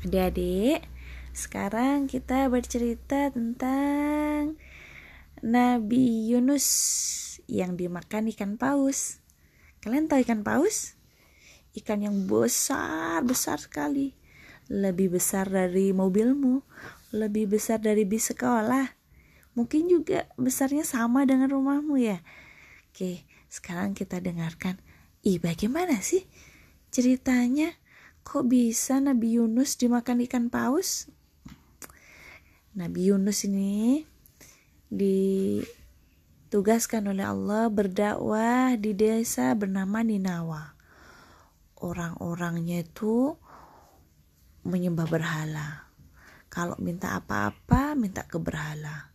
Adik-adik, sekarang kita bercerita tentang Nabi Yunus yang dimakan ikan paus. Kalian tahu ikan paus? Ikan yang besar, besar sekali. Lebih besar dari mobilmu, lebih besar dari bis sekolah. Mungkin juga besarnya sama dengan rumahmu ya. Oke, sekarang kita dengarkan. Ih, bagaimana sih ceritanya? Kok bisa Nabi Yunus dimakan ikan paus? Nabi Yunus ini ditugaskan oleh Allah berdakwah di desa bernama Ninawa. Orang-orangnya itu menyembah berhala. Kalau minta apa-apa, minta ke berhala.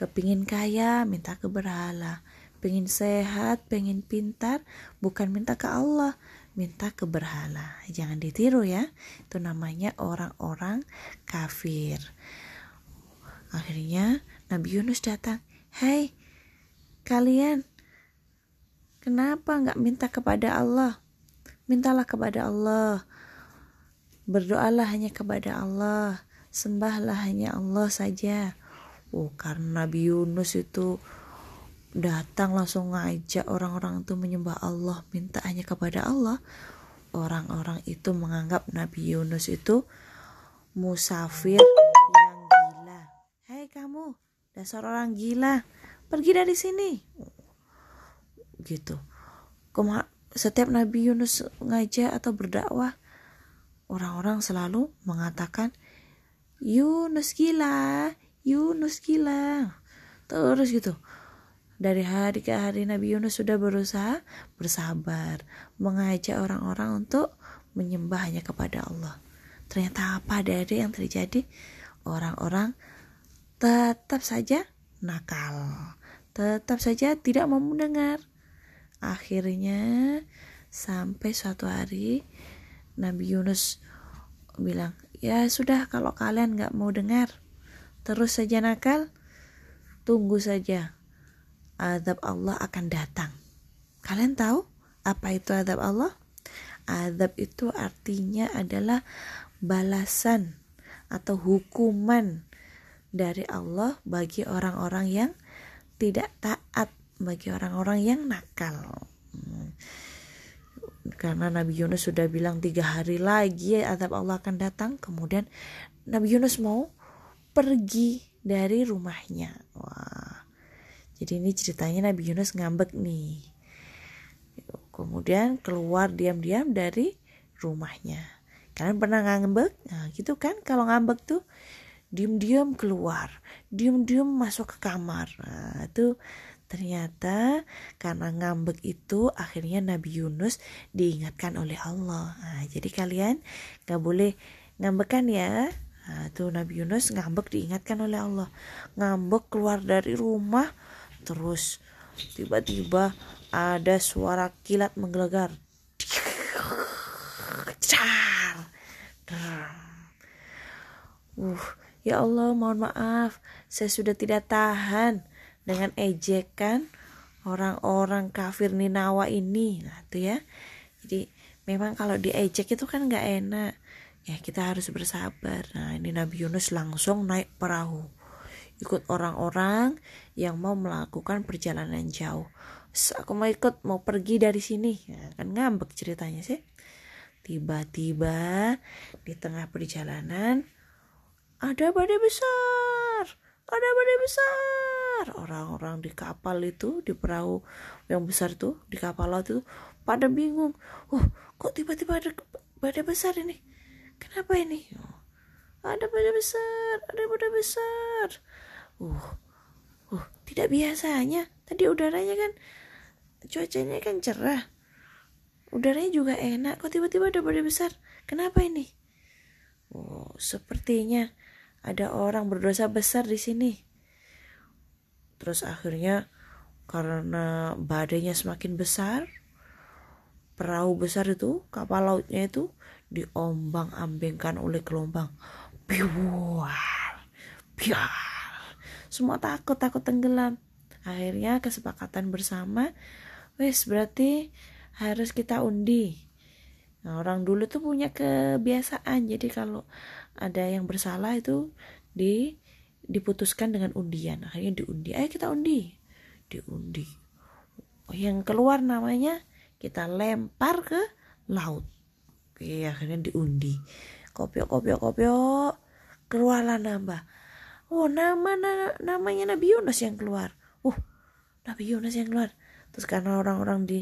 Kepingin kaya, minta ke berhala. Pengen sehat, pengen pintar, bukan minta ke Allah, minta ke berhala. Jangan ditiru ya. Itu namanya orang-orang kafir. Akhirnya Nabi Yunus datang. Hai, kalian kenapa nggak minta kepada Allah? Mintalah kepada Allah. Berdoalah hanya kepada Allah. Sembahlah hanya Allah saja. Oh, karena Nabi Yunus itu datang langsung ngajak orang-orang itu menyembah Allah minta hanya kepada Allah orang-orang itu menganggap Nabi Yunus itu musafir yang gila. Hei kamu dasar orang gila pergi dari sini. Gitu. Kema setiap Nabi Yunus ngajak atau berdakwah orang-orang selalu mengatakan Yunus gila Yunus gila. Terus gitu dari hari ke hari Nabi Yunus sudah berusaha bersabar, mengajak orang-orang untuk menyembah hanya kepada Allah. Ternyata apa dari yang terjadi? Orang-orang tetap saja nakal, tetap saja tidak mau mendengar. Akhirnya sampai suatu hari Nabi Yunus bilang, ya sudah kalau kalian nggak mau dengar, terus saja nakal, tunggu saja azab Allah akan datang. Kalian tahu apa itu azab Allah? Azab itu artinya adalah balasan atau hukuman dari Allah bagi orang-orang yang tidak taat, bagi orang-orang yang nakal. Hmm. Karena Nabi Yunus sudah bilang tiga hari lagi azab Allah akan datang, kemudian Nabi Yunus mau pergi dari rumahnya. Wah, jadi ini ceritanya Nabi Yunus ngambek nih. Kemudian keluar diam-diam dari rumahnya. Kalian pernah ngambek? Nah, gitu kan kalau ngambek tuh diam-diam keluar, diam-diam masuk ke kamar. Nah, itu ternyata karena ngambek itu akhirnya Nabi Yunus diingatkan oleh Allah. Nah, jadi kalian gak boleh ngambekan ya. Nah, tuh Nabi Yunus ngambek diingatkan oleh Allah. Ngambek keluar dari rumah Terus tiba-tiba ada suara kilat menggelegar. Uh, ya Allah, mohon maaf, saya sudah tidak tahan dengan ejekan orang-orang kafir Ninawa ini. Nah, itu ya. Jadi memang kalau diejek itu kan nggak enak. Ya kita harus bersabar. Nah ini Nabi Yunus langsung naik perahu ikut orang-orang yang mau melakukan perjalanan jauh. So, aku mau ikut, mau pergi dari sini. Ya, kan ngambek ceritanya sih. Tiba-tiba di tengah perjalanan ada badai besar. Ada badai besar. Orang-orang di kapal itu, di perahu yang besar tuh, di kapal laut itu pada bingung. Oh, kok tiba-tiba ada badai besar ini? Kenapa ini? Ada badai besar, ada badai besar. Uh, uh, tidak biasanya. Tadi udaranya kan cuacanya kan cerah. Udaranya juga enak. Kok tiba-tiba ada badai besar? Kenapa ini? Oh, sepertinya ada orang berdosa besar di sini. Terus akhirnya karena badainya semakin besar, perahu besar itu, kapal lautnya itu diombang-ambingkan oleh gelombang biar biar semua takut takut tenggelam. Akhirnya kesepakatan bersama wes berarti harus kita undi. Nah, orang dulu tuh punya kebiasaan. Jadi kalau ada yang bersalah itu di diputuskan dengan undian. Akhirnya diundi. Ayo kita undi. Diundi. Yang keluar namanya kita lempar ke laut. Oke akhirnya diundi kopiok kopiok kopiok. Keluarlah nambah. Oh nama na, namanya Nabi Yunus yang keluar. Uh Nabi Yunus yang keluar. Terus karena orang-orang di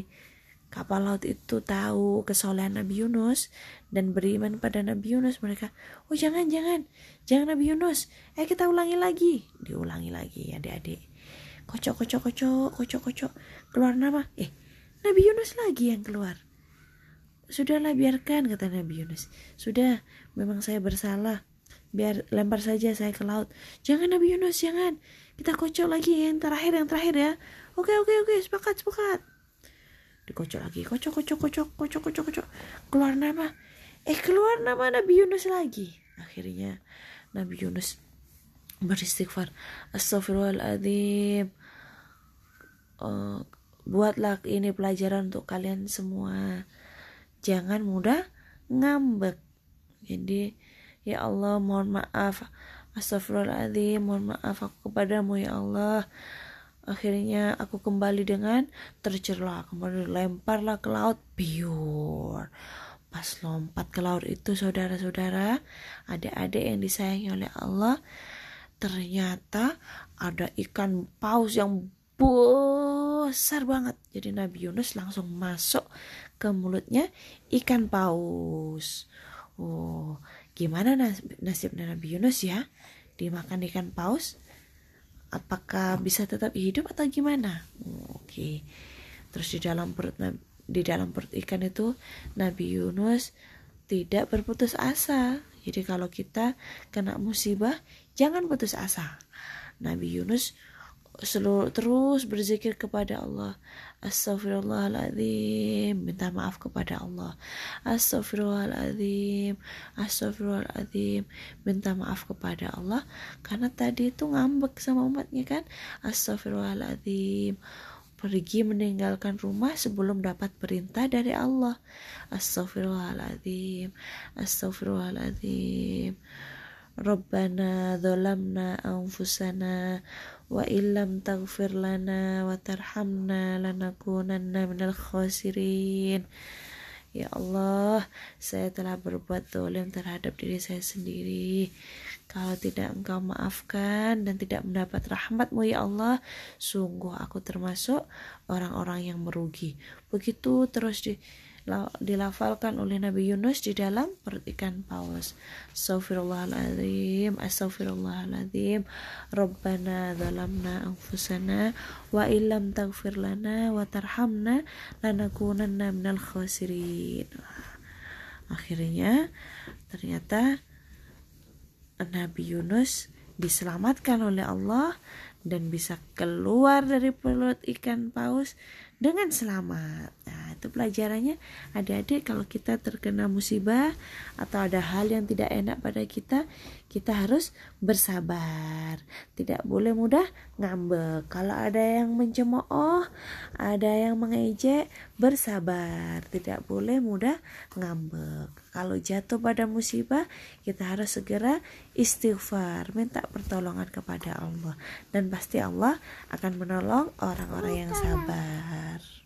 kapal laut itu tahu kesolehan Nabi Yunus dan beriman pada Nabi Yunus mereka oh jangan jangan. Jangan Nabi Yunus. Eh kita ulangi lagi. Diulangi lagi ya adik-adik. Kocok kocok kocok kocok kocok. Keluar nama. Eh Nabi Yunus lagi yang keluar. Sudahlah biarkan kata Nabi Yunus. Sudah memang saya bersalah. Biar lempar saja saya ke laut. Jangan Nabi Yunus jangan. Kita kocok lagi yang terakhir yang terakhir ya. Oke oke oke. Sepakat sepakat. Dikocok lagi. Kocok kocok kocok kocok kocok kocok. Keluar nama. Eh keluar nama Nabi Yunus lagi. Akhirnya Nabi Yunus beristighfar. Astagfirullahaladzim uh, buatlah ini pelajaran untuk kalian semua. Jangan mudah ngambek jadi ya Allah mohon maaf Astagfirullahaladzim mohon maaf aku kepadamu ya Allah Akhirnya aku kembali dengan tercerlah, kemudian lemparlah ke laut pure. Pas lompat ke laut itu saudara-saudara, adik-adik yang disayangi oleh Allah, ternyata ada ikan paus yang besar banget. Jadi Nabi Yunus langsung masuk ke mulutnya ikan paus. Oh, gimana nasib Nabi Yunus ya? Dimakan ikan paus? apakah bisa tetap hidup atau gimana oke okay. terus di dalam perut di dalam perut ikan itu Nabi Yunus tidak berputus asa jadi kalau kita kena musibah jangan putus asa Nabi Yunus selalu terus berzikir kepada Allah. Astaghfirullahaladzim. Minta maaf kepada Allah. Astaghfirullahaladzim. Astaghfirullahaladzim. Minta maaf kepada Allah. Karena tadi itu ngambek sama umatnya kan? Astaghfirullahaladzim. Pergi meninggalkan rumah sebelum dapat perintah dari Allah. Astaghfirullahaladzim. Astaghfirullahaladzim. Rabbana dzalamna anfusana wa illam taghfir lana wa tarhamna lanakunanna minal khasirin Ya Allah, saya telah berbuat dolim terhadap diri saya sendiri. Kalau tidak engkau maafkan dan tidak mendapat rahmatmu ya Allah, sungguh aku termasuk orang-orang yang merugi. Begitu terus di dilafalkan oleh Nabi Yunus di dalam perut ikan paus. Astaghfirullahaladzim, astaghfirullahaladzim. Rabbana zalamna anfusana wa illam taghfir lana wa tarhamna lanakunanna minal khasirin. Akhirnya ternyata Nabi Yunus diselamatkan oleh Allah dan bisa keluar dari perut ikan paus dengan selamat. Nah, itu pelajarannya. Adik-adik kalau kita terkena musibah atau ada hal yang tidak enak pada kita kita harus bersabar. Tidak boleh mudah ngambek. Kalau ada yang mencemooh ada yang mengejek bersabar. Tidak boleh mudah ngambek. Kalau jatuh pada musibah kita harus segera istighfar minta pertolongan kepada Allah. Dan pasti Allah akan menolong orang-orang yang sabar